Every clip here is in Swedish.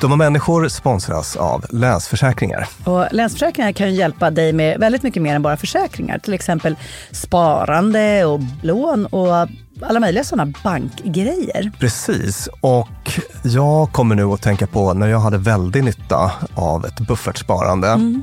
De och människor sponsras av Länsförsäkringar. Och Länsförsäkringar kan ju hjälpa dig med väldigt mycket mer än bara försäkringar. Till exempel sparande och lån och alla möjliga sådana bankgrejer. Precis, och jag kommer nu att tänka på när jag hade väldigt nytta av ett buffertsparande. Mm.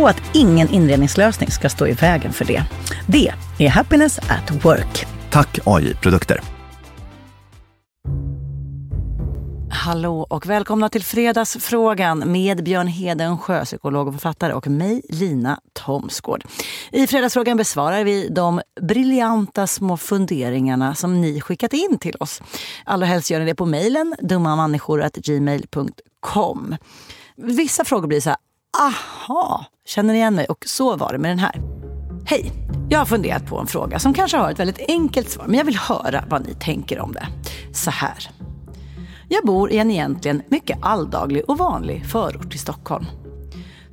och att ingen inredningslösning ska stå i vägen för det. Det är Happiness at Work. Tack AI Produkter. Hallå och välkomna till Fredagsfrågan med Björn Hedensjö, psykolog och författare och mig, Lina Thomsgård. I Fredagsfrågan besvarar vi de briljanta små funderingarna som ni skickat in till oss. Allra helst gör ni det på mejlen dummamänniskor.gmail.com. Vissa frågor blir så här, aha, känner ni igen mig? Och så var det med den här. Hej! Jag har funderat på en fråga som kanske har ett väldigt enkelt svar, men jag vill höra vad ni tänker om det. Så här. Jag bor i en egentligen mycket alldaglig och vanlig förort till Stockholm.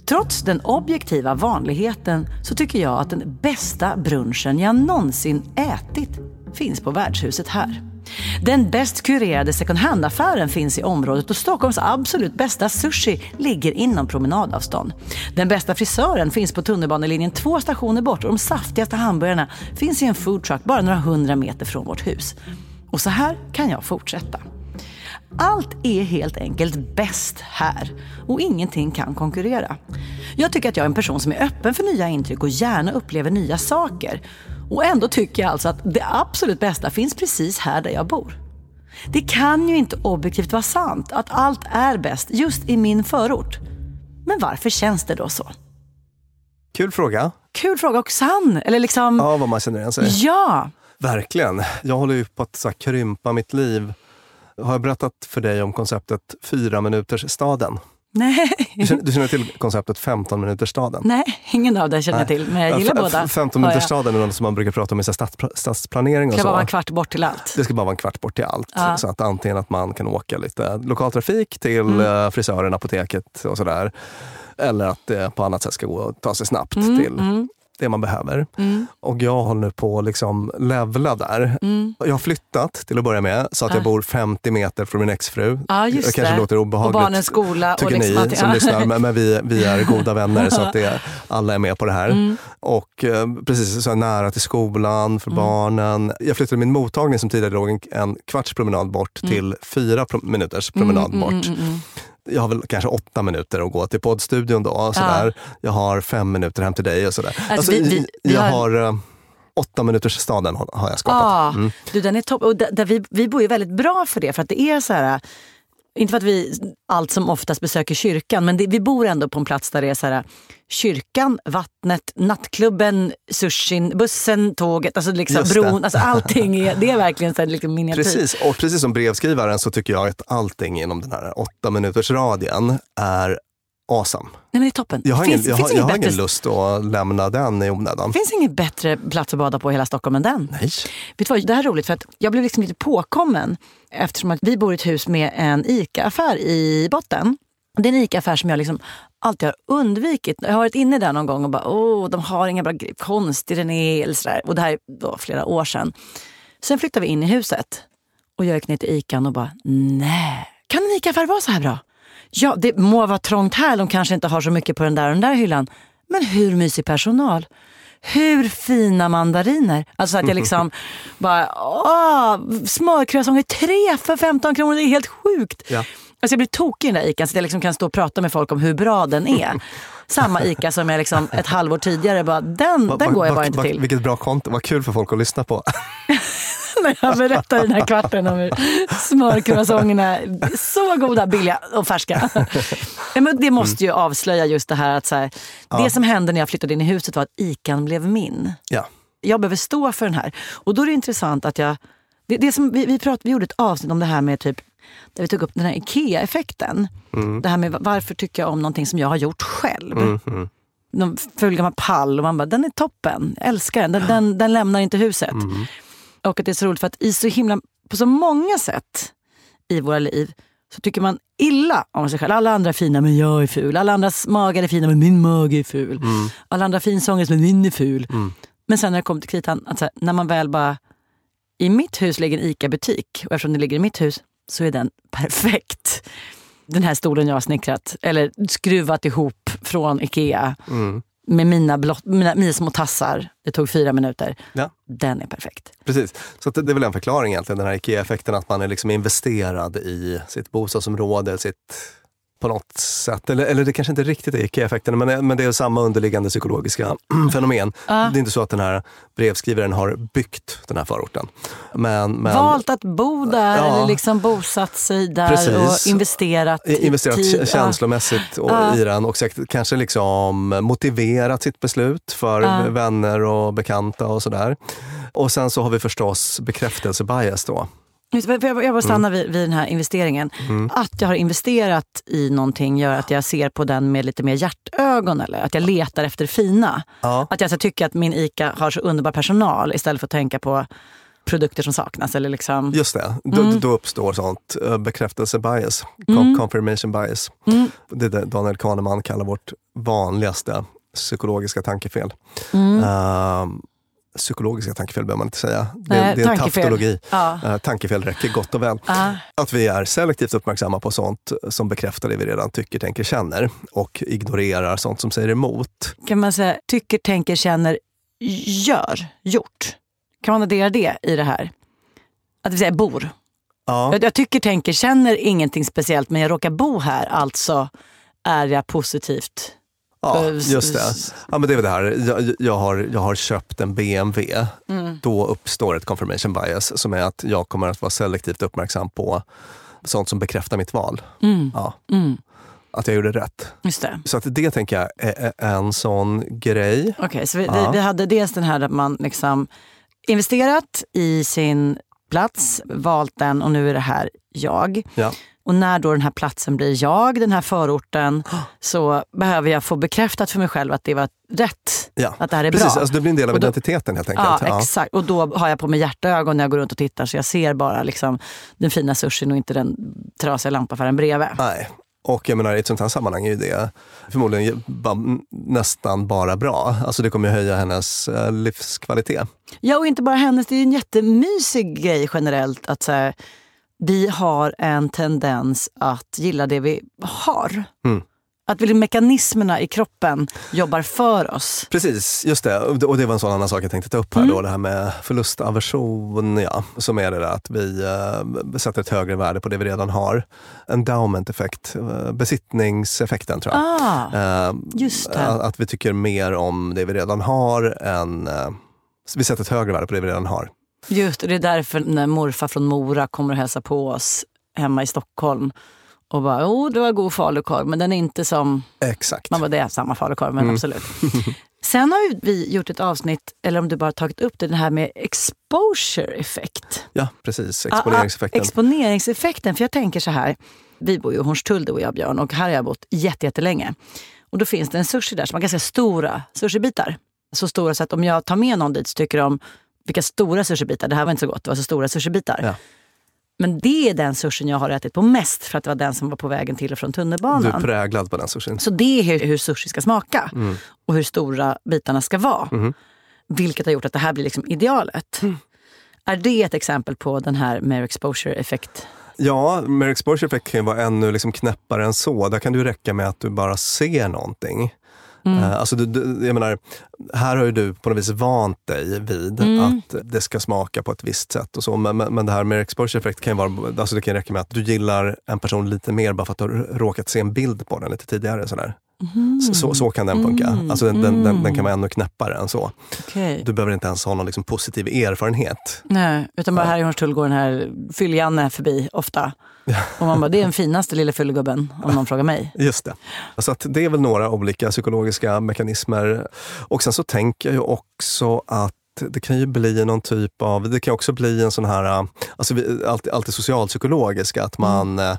Trots den objektiva vanligheten så tycker jag att den bästa brunchen jag någonsin ätit finns på värdshuset här. Den bäst kurerade second hand-affären finns i området och Stockholms absolut bästa sushi ligger inom promenadavstånd. Den bästa frisören finns på tunnelbanelinjen två stationer bort och de saftigaste hamburgarna finns i en foodtruck bara några hundra meter från vårt hus. Och så här kan jag fortsätta. Allt är helt enkelt bäst här och ingenting kan konkurrera. Jag tycker att jag är en person som är öppen för nya intryck och gärna upplever nya saker. Och ändå tycker jag alltså att det absolut bästa finns precis här där jag bor. Det kan ju inte objektivt vara sant att allt är bäst just i min förort. Men varför känns det då så? Kul fråga. Kul fråga och sann. Eller liksom... Ja, vad man känner igen sig. Ja! Verkligen. Jag håller ju på att så här, krympa mitt liv. Har jag berättat för dig om konceptet fyra minuters staden? Nej. Du känner, du känner till konceptet 15 minuters staden? Nej, ingen av det känner jag till. Men jag gillar båda. 15 hör jag. minuters staden är något som man brukar prata om i stadsplanering Det ska bara vara en kvart bort till allt. Det ska bara vara en kvart bort till allt. Ja. Så att antingen att man kan åka lite lokaltrafik till Mm. eh, frisören, apoteket och sådär. Eller att det på annat sätt ska gå att ta sig snabbt Mm, till det man behöver. Och jag håller på att liksom levla där. Mm. Jag har flyttat till att börja med så att jag bor 50 meter från min exfru. Just det kanske det. låter obehagligt. Och barnens skola och Tycker liksom ni att- som ja. lyssnar, men, men vi, vi är goda vänner så att det, alla är med på det här. Mm. Och eh, precis så nära till skolan Mm. för barnen. Jag flyttade min mottagning som tidigare låg en, en kvarts promenad bort Mm. till fyra pro minuters promenad bort. Jag har väl kanske åtta minuter att gå till poddstudion då. Sådär. Jag har fem minuter hem till dig och sådär. Alltså, vi- vi- vi jag har- har eh, åtta minuters staden har jag skapat. Ja, Mm. du, den är topp. Och där, där vi, vi bor ju väldigt bra för det. För att det är så här, inte för att vi allt som oftast besöker kyrkan, men det, vi bor ändå på en plats där det är så här, kyrkan, vattnet, nattklubben, sushin, bussen, tåget, alltså liksom Just det. bron. Alltså allting är, det är verkligen så här, liksom miniatyr. Precis, och precis som brevskrivaren så tycker jag att allting inom den här åtta minuters radien är awesome. Nej, men det är toppen. Jag har, finns, ingen, jag har, jag har ingen lust att lämna den i onödan. finns inget bättre plats att bada på i hela Stockholm än den. Nej. Vet du vad, det här är roligt för att jag blev liksom lite påkommen eftersom att vi bor i ett hus med en ICA-affär i botten. Det är en ICA-affär som jag liksom alltid har undvikit. Jag har varit inne där någon gång och bara, åh, de har inga bra grejer, konstig den är, eller sådär. Och det här är då flera år sedan. Sen flyttade vi in i huset och jag gick ner till ICAn och bara, nej, kan en ICA-affär vara så här bra? Ja, det må vara trångt här, de kanske inte har så mycket på den där och den där hyllan. Men hur mysig personal? Hur fina mandariner? Alltså att jag liksom bara, åh, smörkroissanter tre för 15 kronor, det är helt sjukt. Ja. Alltså jag blir tokig i den där ICAn så att jag liksom kan stå och prata med folk om hur bra den är. Samma ICA som jag liksom ett halvår tidigare bara, den, Va- den va- går jag va- bara inte va- till. Vilket bra content, vad kul för folk att lyssna på. när jag berättar den här kvarten om hur smörkroissanterna är så goda, billiga och färska. Ja, Men det måste ju avslöja just det här att så här, det som hände när jag flyttade in i huset var att ICAn blev min. Ja. Jag behöver stå för den här. Och då är det intressant att jag... Det, det som vi, vi, pratade, vi gjorde ett avsnitt om det här med typ där vi tog upp den här IKEA-effekten. Det här med va- varför tycker jag om någonting som jag har gjort själv. Mm, Någon ful gammal pall och man bara, den är toppen, jag älskar den, den, den, den lämnar inte huset. Och att det är så roligt för att i så himla, på så många sätt i våra liv så tycker man illa om sig själv. Alla andra är fina men jag är ful. Alla andras magar är fina men min mage är ful. Alla andra har finsånger men min är ful. Men sen när det kommer till kritan, att här, när man väl bara... I mitt hus ligger en ICA-butik och eftersom det ligger i mitt hus så är den perfekt. Den här stolen jag har snickrat eller skruvat ihop från IKEA med mina, blott, mina, mina små tassar. Det tog fyra minuter. Ja. Den är perfekt. Precis, så det är väl en förklaring egentligen, den här IKEA-effekten, att man är liksom investerad i sitt bostadsområde, sitt på något sätt. Eller, eller det kanske inte riktigt är IKEA-effekten, men, men det är samma underliggande psykologiska fenomen. Det är inte så att den här brevskrivaren har byggt den här förorten. Men, men Valt att bo där Ja. eller liksom bosatt sig där Precis. och investerat investerat tid. kä- känslomässigt och, Ja. i den och säkert, kanske liksom motiverat sitt beslut för vänner och bekanta och sådär. Och sen så har vi förstås bekräftelsebias då. Jag bara stanna vid, vid den här investeringen. Mm. Att jag har investerat i någonting gör att jag ser på den med lite mer hjärtögon. Eller att jag letar efter det fina. Ja. Att jag så tycker att min ICA har så underbar personal istället för att tänka på produkter som saknas. Eller liksom. Just det, då, Mm. då uppstår sånt uh, bekräftelsebias, con- confirmation bias. Mm. Det är det Daniel Kahneman kallar vårt vanligaste psykologiska tankefel. Mm. Psykologiska tankefel behöver man inte säga. Det, Nej, det är tankefel. taftologi. Ja. Eh, tankefel räcker gott och väl. Ja. Att vi är selektivt uppmärksamma på sånt som bekräftar det vi redan tycker, tänker, känner och ignorerar sånt som säger emot. Kan man säga tycker, tänker, känner, gör, gjort. Kan man addera det i det här? Att vi säger bor. Ja. Jag, jag tycker, tänker, känner ingenting speciellt men jag råkar bo här. Alltså är jag positivt. Ja, just det. Ja, men det är väl det här. Jag, jag, har, jag har köpt en BMW. Mm. Då uppstår ett confirmation bias som är att jag kommer att vara selektivt uppmärksam på sånt som bekräftar mitt val. Ja. Mm. Att jag gjorde rätt. Just det. Så att det tänker jag är en sån grej. Okej, så vi, Ja. vi hade dels den här att man liksom investerat i sin plats, valt den och nu är det här jag. Ja. Och när då den här platsen blir jag, den här förorten, så behöver jag få bekräftat för mig själv att det var rätt. Ja. Att det här är Precis, bra. alltså det blir en del av Och då- identiteten helt enkelt. Ja, exakt. Och då har jag på mig hjärtögon när jag går runt och tittar så jag ser bara liksom den fina sushin och inte den trasiga lampaffären bredvid. Nej. Och jag menar, i ett sånt här sammanhang är ju det förmodligen bara, nästan bara bra. Alltså det kommer ju höja hennes eh, livskvalitet. Ja, och inte bara hennes. Det är en jättemysig grej generellt att så här, vi har en tendens att gilla det vi har. Mm. Att mekanismerna i kroppen jobbar för oss. Precis, just det. Och det- var en sån annan sak jag tänkte ta upp här Mm. då, det här med förlustaversion. Ja, som är det där att vi eh, sätter ett högre värde på det vi redan har. Endowment-effekt, eh, besittningseffekten tror jag. Ah, Eh, just det. Att vi tycker mer om det vi redan har än... vi sätter ett högre värde på det vi redan har. Just det. Det är därför när morfar från Mora kommer och hälsar på oss hemma i Stockholm och bara, oh, det var god falukorv, men den är inte som Exakt. Man bara, det är samma falukorv, men Mm. absolut. Sen har vi gjort ett avsnitt, eller om du bara tagit upp det, det här med exposure effekt. Ja, precis. Ah, ah, Exponeringseffekten. exponeringseffekten. För jag tänker så här, vi bor ju i Hornstull du och jag Björn och här har jag bott jätte- jättelänge. Och då finns det en sushi där som har ganska stora sushibitar. Så stora så att om jag tar med någon dit så tycker de, vilka stora sushibitar, det här var inte så gott, det var så stora sushibitar. Ja. Men det är den sushin jag har ätit på mest för att det var den som var på vägen till och från Du tunnelbanan. är präglad på den sushin. Så det är hur, hur sushi ska smaka Mm. och hur stora bitarna ska vara. Mhm. Vilket har gjort att det här blir liksom idealet. Mm. Är det ett exempel på den här mere exposure effekt? Ja, mer exposure effect kan ju vara ännu liksom knäppare än så. Där kan det ju räcka med att du bara ser någonting. Mm. Eh, alltså du, du, jag menar, här har ju du på något vis vant dig vid Mm. att det ska smaka på ett visst sätt. och så. Men, men, men det här med exposure effect kan ju vara, alltså det kan räcka med att du gillar en person lite mer bara för att du har råkat se en bild på den lite tidigare. Sådär. Så, så, så kan den funka. Mm. Alltså den, den, den, den kan vara ännu knäppare än så. Okej. Du behöver inte ens ha någon liksom positiv erfarenhet. Nej, utan bara här i Hornstull går den här Fyll-Janne förbi ofta. Och man bara, det är den finaste lilla fyllegubben om någon frågar mig. Just det. Så att det är väl några olika psykologiska mekanismer. Och sen så tänker jag också att det kan ju bli någon typ av, det kan också bli en sån här, alltså vi- alltid, alltid socialpsykologiska, att man eh,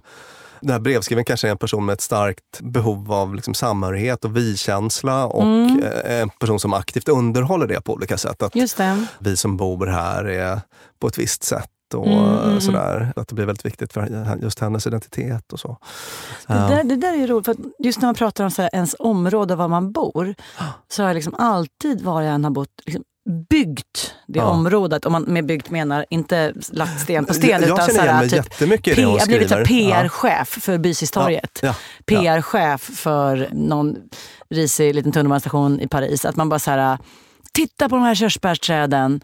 den här brevskrivaren kanske är en person med ett starkt behov av liksom samhörighet och vi-känsla och eh, en person som aktivt underhåller det på olika sätt. Att vi som bor här är på ett visst sätt och Mm, mm, mm. sådär. Att det blir väldigt viktigt för just hennes identitet och så. Det där, det där är roligt, för just när man pratar om så ens område och var man bor, så har jag liksom alltid var jag än har bott liksom byggt det Ja. området. Om man med byggt menar inte lagt sten på sten, Jag utan känner så igen mig typ jättemycket i det hon jag har blivit skriver. PR-chef för Bysistorget. Ja, ja, PR-chef för någon risig liten tunnelbanestation i Paris. Att man bara så här, titta på de här körsbärsträden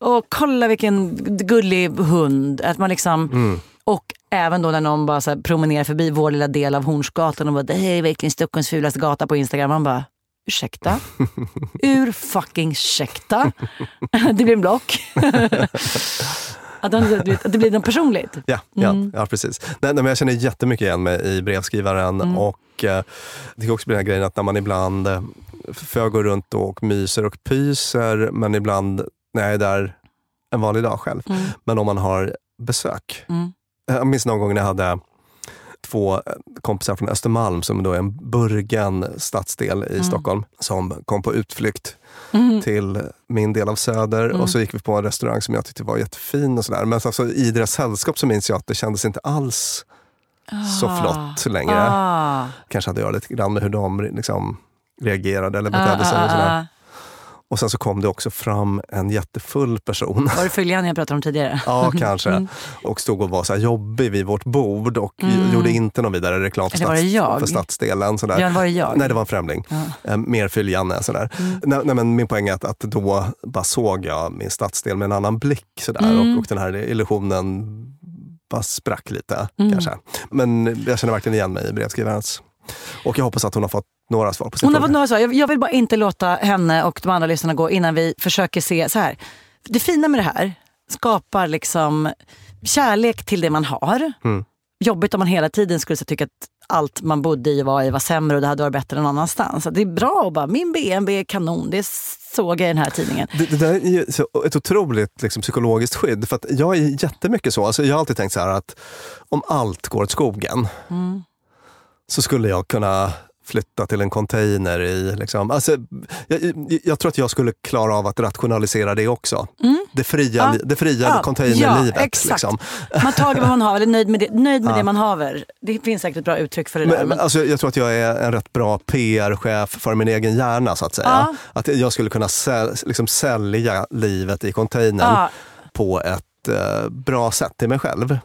och kolla vilken gullig hund. Att man liksom, Mm. Och även då när någon bara så promenerar förbi vår lilla del av Hornsgatan och bara, det här är verkligen Stockholms fulaste gata på Instagram. Man bara, ursäkta? Ur fucking ursäkta? det blir en block. att det, blir något personligt. Ja, ja, Mm. ja precis. Nej, men jag känner jättemycket igen mig i brevskrivaren. Mm. Och eh, Det kan också bli den här grejen att när man ibland, eh, för jag går runt och myser och pyser, men ibland när jag är där en vanlig dag själv. Mm. Men om man har besök. Mm. Jag minns någon gång när jag hade två eh, kompisar från Östermalm som då är en burgen stadsdel i Stockholm som kom på utflykt Mm. till min del av Söder och så gick vi på en restaurang som jag tyckte var jättefin och sådär. Men alltså, i deras sällskap så minns jag att det kändes inte alls så flott längre. Ah. Kanske hade jag lite grann med hur de liksom reagerade eller Ah, betedde sig. ah, och, sådär. Och sen så kom det också fram en jättefull person. Var det fyljan jag pratade om tidigare? Ja, kanske. Mm. Och stod och var så jobbig vid vårt bord och mm. gjorde inte någon vidare reklam för, stats för stadsdelen. Sådär. Ja, var det jag? Nej, det var en främling. Ja. Eh, mer fyljanne. Sådär. Mm. Nej, nej, men min poäng är att, att då bara såg jag min stadsdel med en annan blick. Sådär, mm. och, och den här illusionen bara sprack lite. Mm. kanske. Men jag känner verkligen igen mig i brevskrivarens och jag hoppas att hon har fått några svar på sin hon fråga. Har fått några svar. Jag vill bara inte låta henne och de andra lyssnarna gå innan vi försöker se så här. Det fina med det här skapar liksom kärlek till det man har. Mm. Jobbigt om man hela tiden skulle tycka att allt man bodde i var, i var sämre och det hade varit bättre någon annanstans. Så det är bra att bara, min BNB är kanon, det såg jag i den här tidningen. Det, det där är ett otroligt liksom, psykologiskt skydd. För jag är jättemycket så, alltså, jag har alltid tänkt så här att om allt går åt skogen mm så skulle jag kunna flytta till en container i... Liksom, alltså, jag, jag, tror att jag skulle klara av att rationalisera det också. Mm. Det fria, ja. det fria ja. containerlivet. Ja, exakt. Liksom. Man tar vad man har, eller nöjd med det, nöjd med ja. det man haver. Det finns säkert ett bra uttryck för det men, där. Men... Alltså, jag tror att jag är en rätt bra PR-chef för min egen hjärna. så Att säga. Att jag skulle kunna säl, liksom, sälja livet i containern på ett eh, bra sätt till mig själv.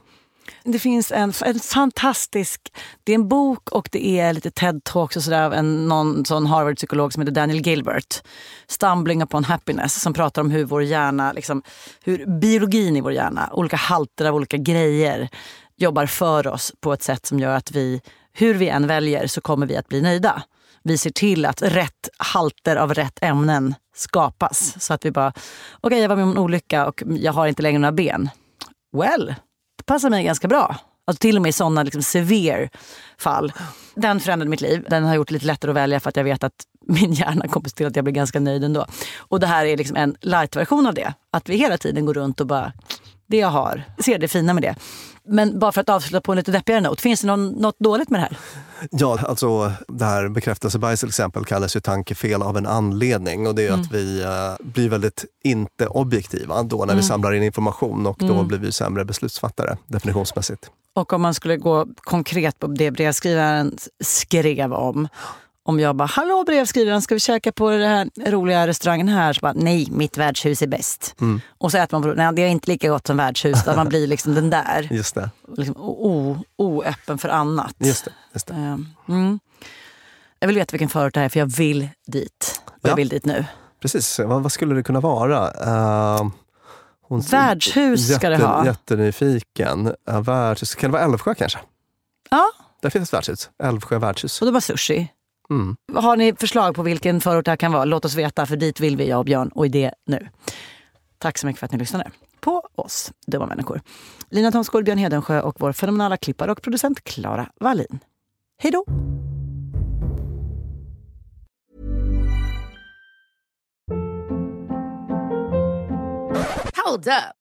Det finns en, en fantastisk... Det är en bok och det är lite TED-talks och sådär av en, någon sån Harvard-psykolog som heter Daniel Gilbert. Stumbling upon happiness som pratar om hur vår hjärna, liksom, hur biologin i vår hjärna, olika halter av olika grejer jobbar för oss på ett sätt som gör att vi, hur vi än väljer så kommer vi att bli nöjda. Vi ser till att rätt halter av rätt ämnen skapas. Så att vi bara, okej okay, jag var med om en olycka och jag har inte längre några ben. Well, passar mig ganska bra. Alltså till och med i sådana liksom severe fall. Den förändrade mitt liv. Den har gjort det lite lättare att välja för att jag vet att min hjärna kommer till att jag blir ganska nöjd ändå. Och det här är liksom en light-version av det. Att vi hela tiden går runt och bara, det jag har, ser det fina med det. Men bara för att avsluta på en lite deppigare not, finns det någon, något dåligt med det här? Ja, alltså det här bekräftelsebajs till exempel kallas ju tankefel av en anledning och det är mm. att vi uh, blir väldigt inte objektiva då när mm. vi samlar in information och då mm. blir vi sämre beslutsfattare definitionsmässigt. Och om man skulle gå konkret på det brevskrivaren skrev om om jag bara, hallå brevskrivaren, ska vi käka på den här roliga restaurangen här? Så bara, nej, mitt värdshus är bäst. Mm. Och så äter man på, nej det är inte lika gott som värdshus, där man blir liksom den där. Just det. Liksom, oöppen för annat. Just det. Just det. Ehm, mm. Jag vill veta vilken förort det är, för jag vill dit. Och ja. jag vill dit nu. Precis, vad, vad skulle det kunna vara? Uh, hon, värdshus jätte, ska det ha. Jättenyfiken. Uh, värdshus. Kan det vara Älvsjö kanske? Ja. Där finns ett värdshus. Älvsjö värdshus. Och det var sushi? Mm. Har ni förslag på vilken förort det här kan vara? Låt oss veta, för dit vill vi, jag och Björn, och det nu. Tack så mycket för att ni lyssnade på oss, dumma människor. Lina Thomsgård, Björn Hedensjö och vår fenomenala klippare och producent Klara Wallin. Hej då! Hold up.